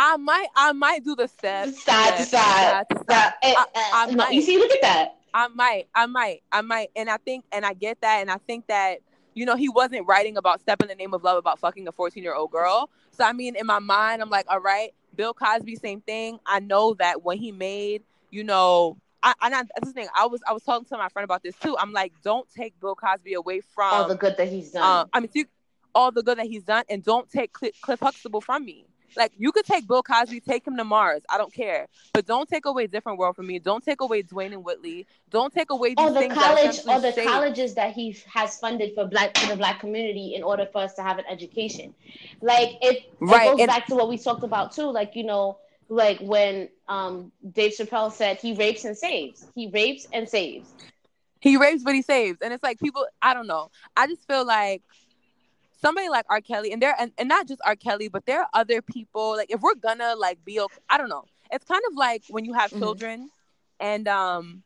I might I might do the step side to side. I, eh, eh, might. You see, look at that. I might, I might, I might, and I think, and I get that, and I think that, you know, he wasn't writing about step in the name of love about fucking a 14 year old girl. So I mean, in my mind, I'm like, all right, Bill Cosby, same thing. I know that when he made, you know, I, I that's the thing. I was I was talking to my friend about this too. I'm like, don't take Bill Cosby away from all the good that he's uh, done. Uh, I mean, all the good that he's done, and don't take Cliff, Cliff Huxtable from me. Like you could take Bill Cosby, take him to Mars. I don't care, but don't take away Different World from me. Don't take away Dwayne and Whitley. Don't take away these or the college or the colleges that he has funded for black for the black community in order for us to have an education. Like it, right. goes and, back to what we talked about too. Like you know, like when um Dave Chappelle said he rapes and saves. He rapes and saves. He rapes, but he saves, and it's like people. I don't know. I just feel like somebody like R. Kelly, and there and, and not just R. Kelly, but there are other people. Like if we're gonna like be, okay, I don't know. It's kind of like when you have mm-hmm. children, and um,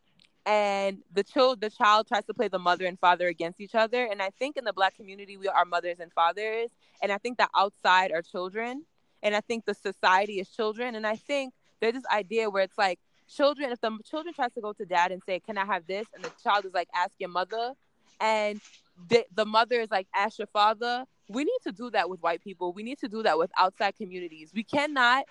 and the child the child tries to play the mother and father against each other. And I think in the black community we are mothers and fathers, and I think that outside are children, and I think the society is children, and I think there's this idea where it's like children if the children tries to go to dad and say can i have this and the child is like ask your mother and the, the mother is like ask your father we need to do that with white people. We need to do that with outside communities. We cannot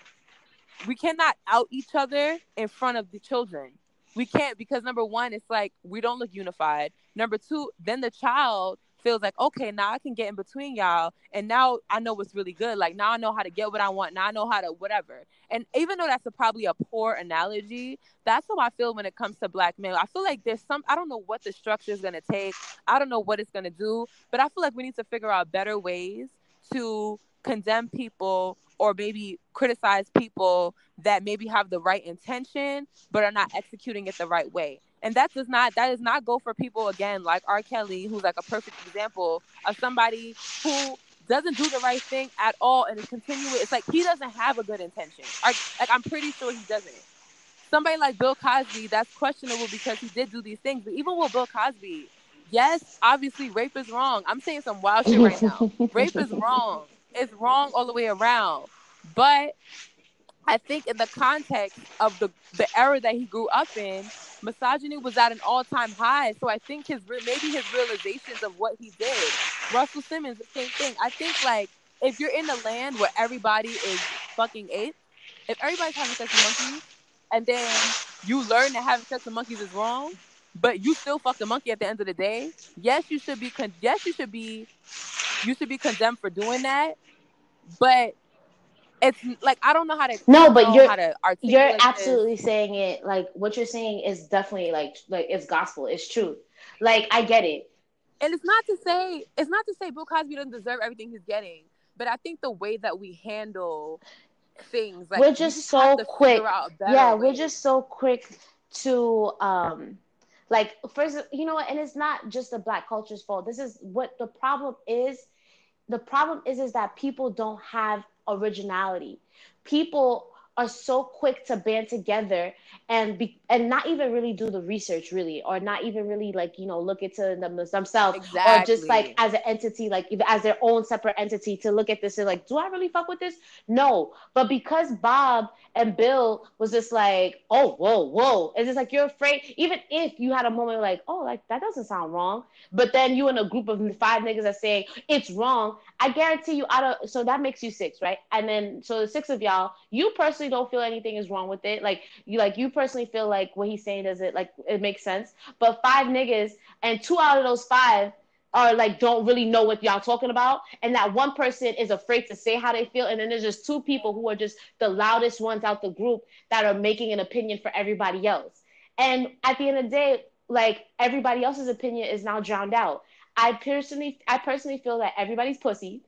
we cannot out each other in front of the children. We can't because number one it's like we don't look unified. Number two then the child feels like, okay, now I can get in between y'all. And now I know what's really good. Like now I know how to get what I want. Now I know how to whatever. And even though that's a, probably a poor analogy, that's how I feel when it comes to black men. I feel like there's some, I don't know what the structure is going to take. I don't know what it's going to do, but I feel like we need to figure out better ways to condemn people or maybe criticize people that maybe have the right intention but are not executing it the right way and that does not that does not go for people again like R. Kelly, who's like a perfect example of somebody who doesn't do the right thing at all and is continuing. It's like he doesn't have a good intention. Like, like I'm pretty sure he doesn't. Somebody like Bill Cosby, that's questionable because he did do these things. But even with Bill Cosby, yes, obviously rape is wrong. I'm saying some wild shit right now. rape is wrong. It's wrong all the way around. But I think in the context of the the era that he grew up in, misogyny was at an all time high. So I think his maybe his realizations of what he did. Russell Simmons, the same thing. I think like if you're in a land where everybody is fucking ape, if everybody's having sex with monkeys, and then you learn that having sex with monkeys is wrong, but you still fuck the monkey at the end of the day. Yes, you should be. Con- yes, you should be. You should be condemned for doing that. But it's like I don't know how to no, but you're you're absolutely this. saying it like what you're saying is definitely like like it's gospel, it's true. Like I get it, and it's not to say it's not to say Bill Cosby doesn't deserve everything he's getting, but I think the way that we handle things like we're just, so quick. Yeah, way. we're just so quick to um like first you know and it's not just the black culture's fault this is what the problem is the problem is is that people don't have originality. People are so quick to band together and be and not even really do the research really or not even really like you know look into them themselves exactly. or just like as an entity like as their own separate entity to look at this and like do i really fuck with this? No. But because bob and bill was just like oh whoa whoa it's just like you're afraid even if you had a moment like oh like that doesn't sound wrong but then you and a group of five niggas are saying it's wrong i guarantee you out of so that makes you six right? And then so the six of y'all you personally personally don't feel anything is wrong with it. Like you like you personally feel like what he's saying does it like it makes sense. But five niggas and two out of those five are like don't really know what y'all talking about. And that one person is afraid to say how they feel. And then there's just two people who are just the loudest ones out the group that are making an opinion for everybody else. And at the end of the day like everybody else's opinion is now drowned out. I personally i personally feel that everybody's pussy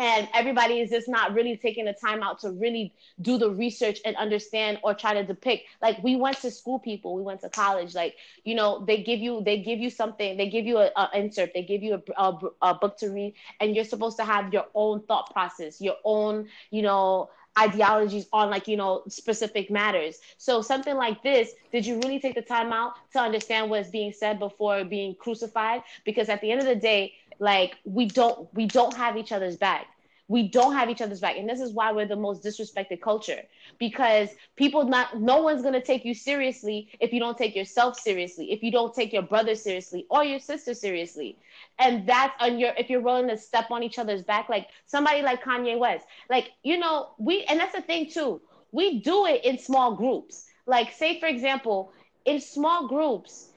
and everybody is just not really taking the time out to really do the research and understand or try to depict. Like we went to school people we went to college like you know they give you they give you something they give you a, a insert they give you a, a, a book to read and you're supposed to have your own thought process your own you know ideologies on like you know specific matters. So something like this did you really take the time out to understand what's being said before being crucified? Because at the end of the day like we don't we don't have each other's back. We don't have each other's back. And this is why we're the most disrespected culture because people not no one's going to take you seriously if you don't take yourself seriously if you don't take your brother seriously or your sister seriously. And that's on your if you're willing to step on each other's back like somebody like kanye west like you know we and that's the thing too. We do it in small groups. Like say for example in small groups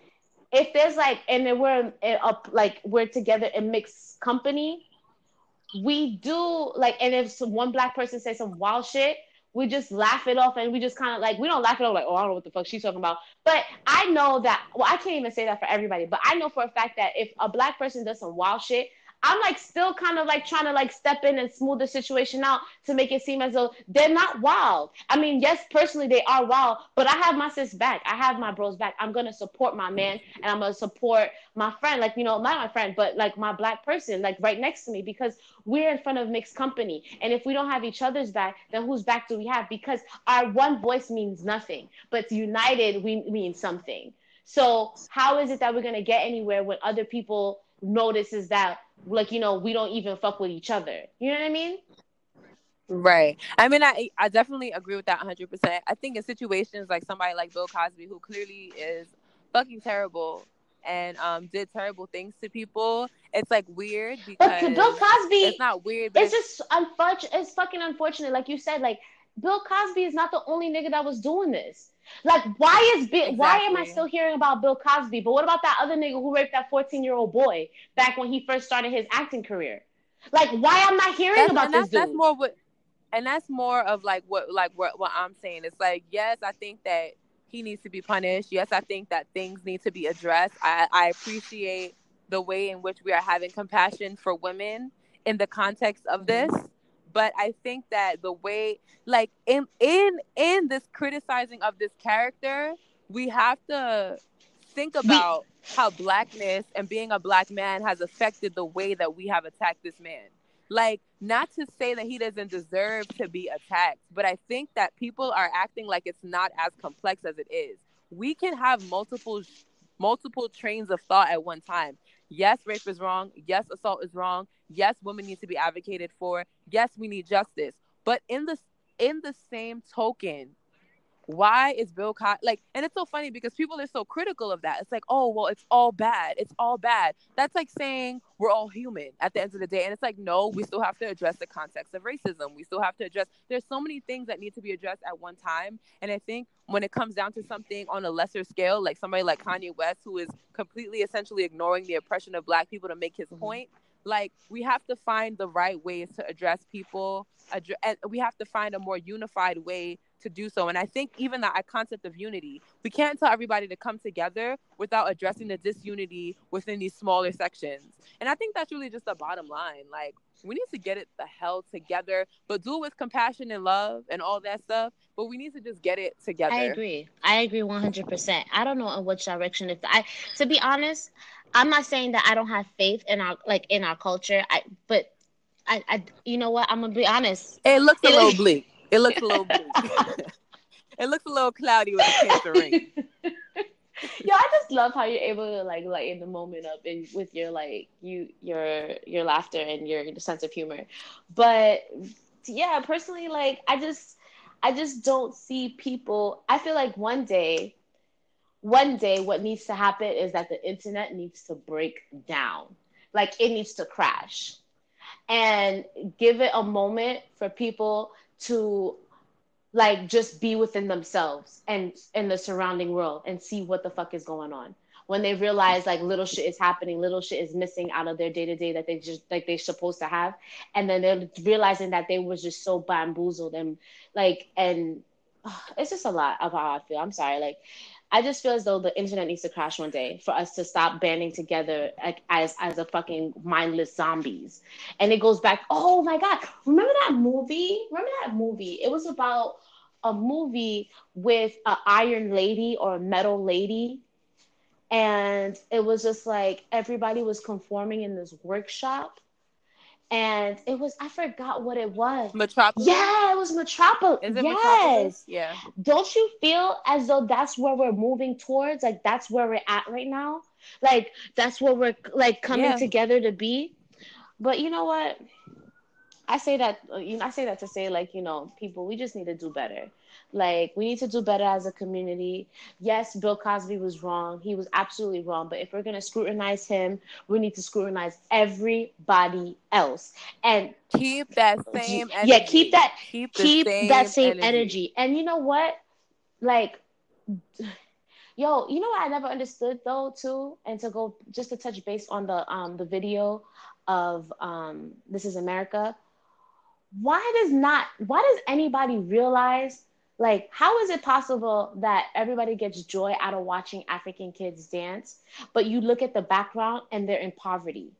if there's like and then we're like we're together in mixed company we do like and if some, one black person says some wild shit we just laugh it off and we just kind of like we don't laugh it off like oh I don't know what the fuck she's talking about. But I know that well I can't even say that for everybody, but I know for a fact that if a black person does some wild shit, I'm like still kind of like trying to like step in and smooth the situation out to make it seem as though they're not wild. I mean, yes, personally they are wild, but I have my sis back. I have my bros back. I'm gonna support my man and I'm gonna support my friend, like you know, not my friend, but like my black person, like right next to me, because we're in front of mixed company. And if we don't have each other's back, then whose back do we have? Because our one voice means nothing, but united we mean something. So how is it that we're gonna get anywhere when other people notices that like you know we don't even fuck with each other. You know what i mean? Right. I mean i i definitely agree with that 100% i think in situations like somebody like bill cosby who clearly is fucking terrible and um did terrible things to people it's like weird because but bill cosby it's not weird it's, it's just unfortunate it's fucking unfortunate. Like you said like bill cosby is not the only nigga that was doing this like, why is Bill? Exactly. Why am I still hearing about Bill Cosby? But what about that other nigga who raped that fourteen-year-old boy back when he first started his acting career? Like, why am I hearing that's, about this dude? That's more what, and that's more of like what, like what, what I'm saying. It's like, yes, I think that he needs to be punished. Yes, I think that things need to be addressed. I, I appreciate the way in which we are having compassion for women in the context of this but I think that the way like in in in this criticizing of this character, we have to think about how blackness and being a black man has affected the way that we have attacked this man. Like, not to say that he doesn't deserve to be attacked, but I think that people are acting like it's not as complex as it is. We can have multiple multiple trains of thought at one time. Yes, rape is wrong. Yes, assault is wrong. Yes, women need to be advocated for. Yes, we need justice. But in the in the same token, why is Bill Cosby like? And it's so funny because people are so critical of that. It's like, oh well, it's all bad. It's all bad. That's like saying we're all human at the end of the day. And it's like, no, we still have to address the context of racism. We still have to address. There's so many things that need to be addressed at one time. And I think when it comes down to something on a lesser scale, like somebody like Kanye West, who is completely essentially ignoring the oppression of Black people to make his mm-hmm. point, like we have to find the right ways to address people address, and we have to find a more unified way to do so and i think even that concept of unity we can't tell everybody to come together without addressing the disunity within these smaller sections and i think that's really just the bottom line like we need to get it the hell together, but do it with compassion and love and all that stuff. But we need to just get it together. I agree. I agree one hundred percent. I don't know in which direction. If I, to be honest, I'm not saying that I don't have faith in our like in our culture. I but I, I you know what? I'm gonna be honest. It looks a little bleak. It looks a little it looks a little cloudy with a cancer ring. yeah, I just love how you're able to like lighten the moment up and with your like you your your laughter and your sense of humor. But yeah, personally, like I just I just don't see people. I feel like one day one day what needs to happen is that the internet needs to break down like it needs to crash and give it a moment for people to like just be within themselves and in the surrounding world and see what the fuck is going on. When they realize like little shit is happening little shit is missing out of their day-to-day that they just like they're supposed to have. And then they're realizing that they was just so bamboozled and like and it's just a lot of how i feel. I'm sorry like I just feel as though the internet needs to crash one day for us to stop banding together as as a fucking mindless zombies. And it goes back. Oh my god! Remember that movie? Remember that movie? It was about a movie with an iron lady or a metal lady, and it was just like everybody was conforming in this workshop and it was I forgot what it was. Metropolis. Yeah, it was Metropolis. Is it yes. Metropolis? Yeah. Don't you feel as though that's where we're moving towards? Like that's where we're at right now. Like that's where we're like coming yeah. together to be. But you know what? I say that you know I say that to say like you know people we just need to do better. Like we need to do better as a community. Yes, Bill Cosby was wrong. He was absolutely wrong. But if we're gonna scrutinize him, we need to scrutinize everybody else and keep that same energy. yeah keep that keep, keep same that same energy. energy. And you know what? Like, yo, you know what I never understood though too, and to go just to touch base on the um the video of um This Is America. Why does not? Why does anybody realize? Like, how is it possible that everybody gets joy out of watching African kids dance, but you look at the background and they're in poverty?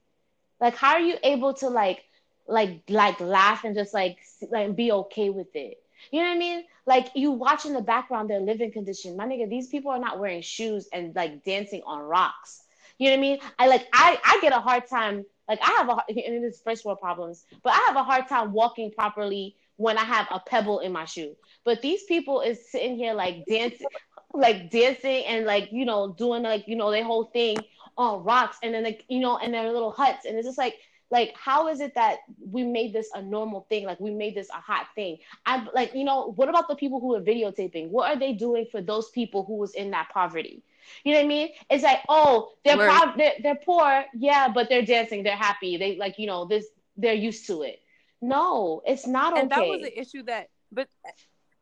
Like, how are you able to like, like, like laugh and just like, like be okay with it? You know what I mean? Like you watch in the background their living condition. My nigga, these people are not wearing shoes and like dancing on rocks. You know what I mean? I like I I get a hard time. Like I have a and it is first world problems, but I have a hard time walking properly when I have a pebble in my shoe. But these people is sitting here like dancing, like dancing and like you know doing like you know their whole thing on rocks and then like you know in their little huts. And it's just like like how is it that we made this a normal thing? Like we made this a hot thing. I'm like you know what about the people who are videotaping? What are they doing for those people who was in that poverty? You know what i mean? It's like oh they're prov- they're, they're poor. Yeah but they're dancing. They're happy. They like you know this they're used to it no it's not okay and that was an issue that but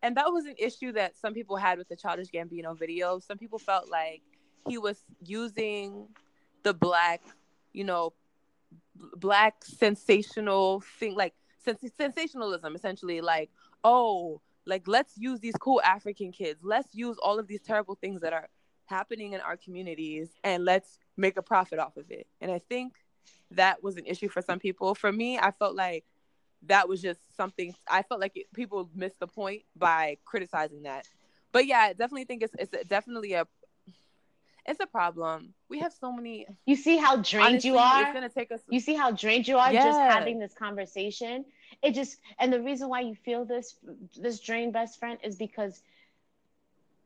and that was an issue that some people had with the childish gambino video. Some people felt like he was using the black you know black sensational thing like sens- sensationalism essentially like oh like let's use these cool african kids. Let's use all of these terrible things that are happening in our communities and let's make a profit off of it. And i think that was an issue for some people. For me i felt like that was just something I felt like it, people missed the point by criticizing that. But yeah, I definitely think it's it's definitely a it's a problem. We have so many. you see how drained Honestly, you are It's gonna take us. you see how drained you are just having this conversation it just and the reason why you feel this this drained best friend is because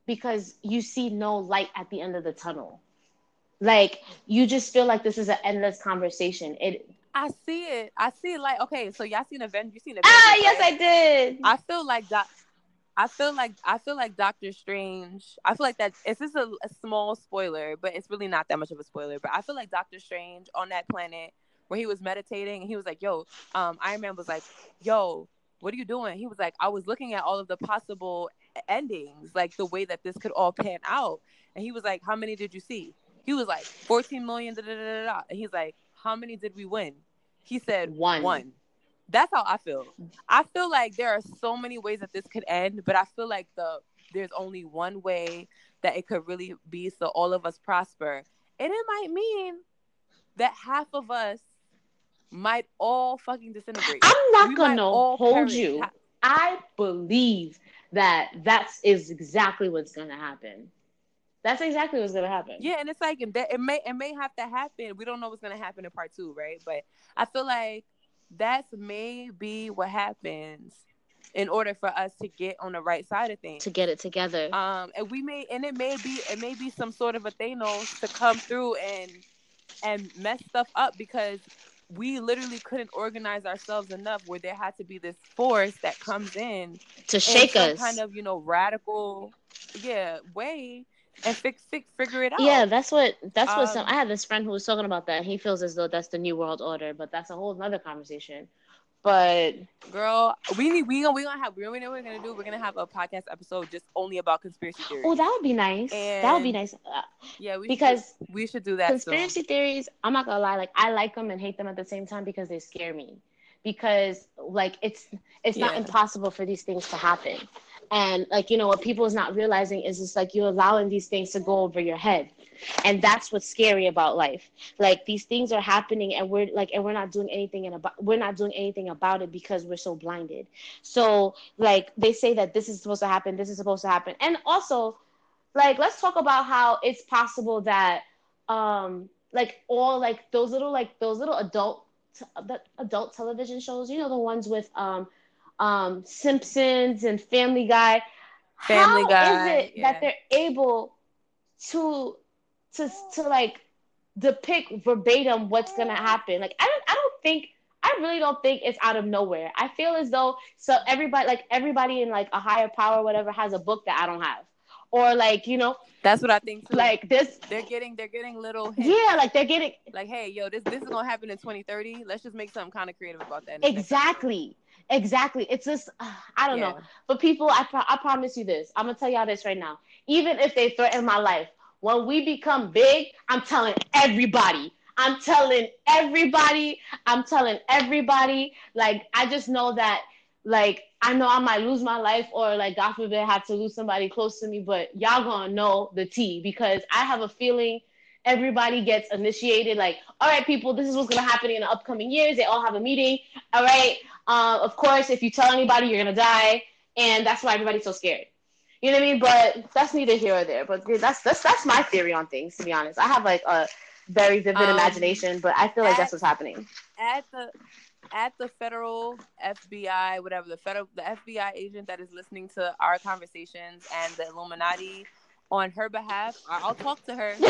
because you see no light at the end of the tunnel like you just feel like this is an endless conversation it I see it. I see it. Like okay, so y'all seen Avengers? You seen Avengers. ah yes i did I feel like that. I feel like I feel like Doctor Strange. I feel like that. It's just a, a small spoiler, but it's really not that much of a spoiler. But I feel like Doctor Strange on that planet where he was meditating and he was like, "Yo," um, Iron Man was like, "Yo, what are you doing?" He was like, "I was looking at all of the possible endings, like the way that this could all pan out." And he was like, "How many did you see?" He was like, 14 million." Da, da, da, da, da. And he's like, "How many did we win?" He said, One. One." That's how I feel. I feel like there are so many ways that this could end, but I feel like the there's only one way that it could really be so all of us prosper. And it might mean that half of us might all fucking disintegrate. i'm not We gonna hold you Ha- i believe that that's exactly what's gonna happen that's exactly what's gonna happen Yeah, and it's like it it may it may have to happen. We don't know what's gonna happen in part two, right? But I feel like that's maybe what happens in order for us to get on the right side of things. to get it together um and we may and it may be it may be some sort of a thanos to come through and and mess stuff up because we literally couldn't organize ourselves enough where there had to be this force that comes in to shake some us kind of you know radical yeah way and fix, fix figure it out Yeah, that's what that's what some Um, I had this friend who was talking about that. He feels as though that's the new world order, but that's a whole other conversation. But girl we need we gonna we gonna have we know what we're gonna do we're gonna have a podcast episode just only about conspiracy theories oh, that would be nice. that would be nice. Yeah we because should, we should do that soon. conspiracy theories, I'm not gonna lie, like I like them and hate them at the same time because they scare me. Because like it's it's not impossible for these things to happen. And like you know what people is not realizing is it's like you're allowing these things to go over your head. And that's what's scary about life. Like these things are happening and we're like and we're not doing anything in about we're not doing anything about it because we're so blinded. So like they say that this is supposed to happen, this is supposed to happen. And also like let's talk about how it's possible that um like all like those little like those little adult the adult television shows you know the ones with um um simpsons and family guy Family How Guy, is it yeah. that they're able to to to like depict verbatim what's gonna happen like i don't i don't think i really don't think it's out of nowhere. I feel as though so everybody like everybody in like a higher power, whatever, has a book that I don't have. Or like, you know, That's what I think too. like this they're getting they're getting little hints. yeah, like they're getting Like, hey, yo, this this is gonna happen in 2030. Let's just make something kind of creative about that. exactly. Exactly. It's just uh, I don't Yeah. know. But people, I pro- I promise you this. I'm gonna tell y'all this right now. Even if they threaten my life, when we become big, I'm telling everybody. I'm telling everybody. I'm telling everybody. Like I just know that. Like I know I might lose my life, or like God forbid, have to lose somebody close to me. But y'all gonna know the tea because I have a feeling everybody gets initiated. Like, all right, people, this is what's gonna happen in the upcoming years. They all have a meeting. All right. Uh, of course, if you tell anybody, you're gonna die, and that's why everybody's so scared. You know what I mean? But that's neither here or there. But that's that's that's my theory on things. To be honest, I have like a very vivid Um, imagination, but I feel like at- that's what's happening. at the at the federal FBI, whatever the federal the FBI agent that is listening to our conversations and the Illuminati on her behalf, I'll talk to her.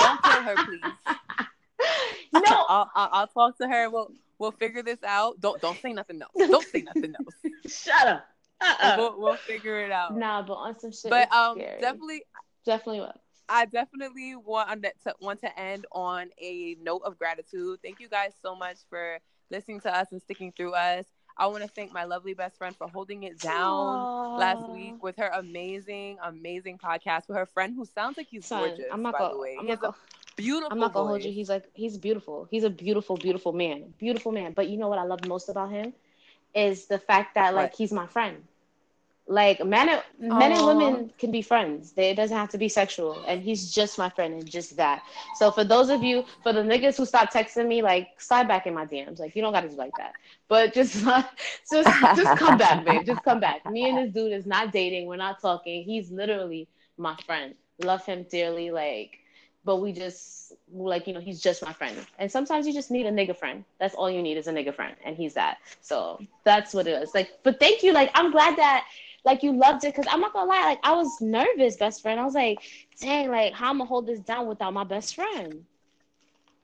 Don't kill her, please. no, I'll, I'll, I'll talk to her. We'll we'll figure this out. Don't don't say nothing else. Don't say nothing else. shut up. Uh-uh. We'll, we'll figure it out. Nah, but on some shit. but um, scary. definitely definitely what. I definitely want to want to end on a note of gratitude. Thank you guys so much for listening to us and sticking through us. I want to thank my lovely best friend for holding it down last week with her amazing, amazing podcast with her friend who sounds like he's Son, gorgeous. I'm not by gonna. the way, I'm he not has a gonna, beautiful. I'm not gonna hold you. He's like he's beautiful. He's a beautiful, beautiful man. Beautiful man. But you know what I love most about him is the fact that like What? he's my friend. Like men, and- men and women can be friends. They, it doesn't have to be sexual. And he's just my friend and just that. So for those of you, for the niggas who stop texting me, like slide back in my DMs. Like you don't gotta do like that. But just just just come back, babe. Just come back. Me and this dude is not dating. We're not talking. He's literally my friend. Love him dearly. Like but we just like you know he's just my friend and sometimes you just need a nigga friend that's all you need is a nigga friend and he's that so that's what it is like but thank you like i'm glad that like you loved it because i'm not gonna lie like i was nervous best friend i was like dang like how i'm gonna hold this down without my best friend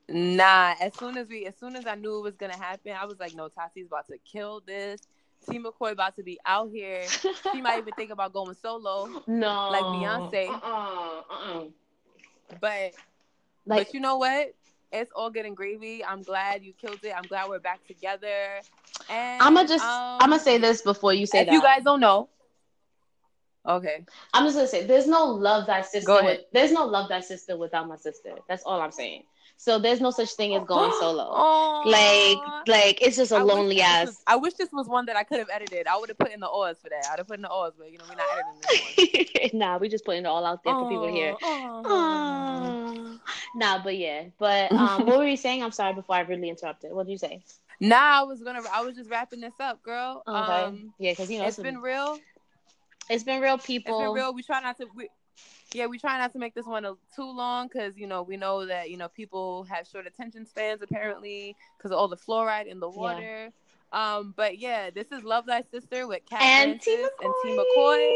Nah, as soon as we, as soon as I knew it was gonna happen, I was like, no, Tati's about to kill this. T McCoy about to be out here. She might even think about going solo. no Like Beyonce. uh-uh, uh-uh. But like but you know what? It's all good and gravy. I'm glad you killed it. I'm glad we're back together. And i'm gonna just um, i'm gonna say this before you say if that you guys don't know. Okay. i'm just gonna say there's no love thy sister Go with, there's no love thy sister without my sister that's all i'm saying so there's no such thing as going solo Aw. like like it's just a I lonely ass was- I wish this was one that I could have edited. I would have put in the oars for that. I'd have put in the oars, but you know we're not editing this one. nah we just putting it all out there for people to hear Aw. Aw. nah but yeah but um what were you saying i'm sorry before i really interrupted what did you say Nah, I was gonna. I was just wrapping this up, girl. okay Um, yeah because you know it's been real. It's been real It's people been real. We try not to. We, yeah, we try not to make this one a, too long because you know we know that you know people have short attention spans apparently because of all the fluoride in the water. Um, but yeah, this is Love Thy Sister with Cat and T and T McCoy. McCoy.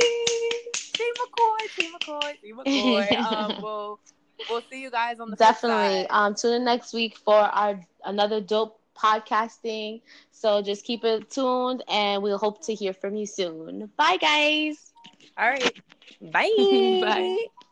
T McCoy, T McCoy, T McCoy. um, we'll we'll see you guys on the Definitely. Um, tune in next week for our another dope podcasting. So just keep it tuned, and we'll hope to hear from you soon. Bye, guys. All right, bye. Bye.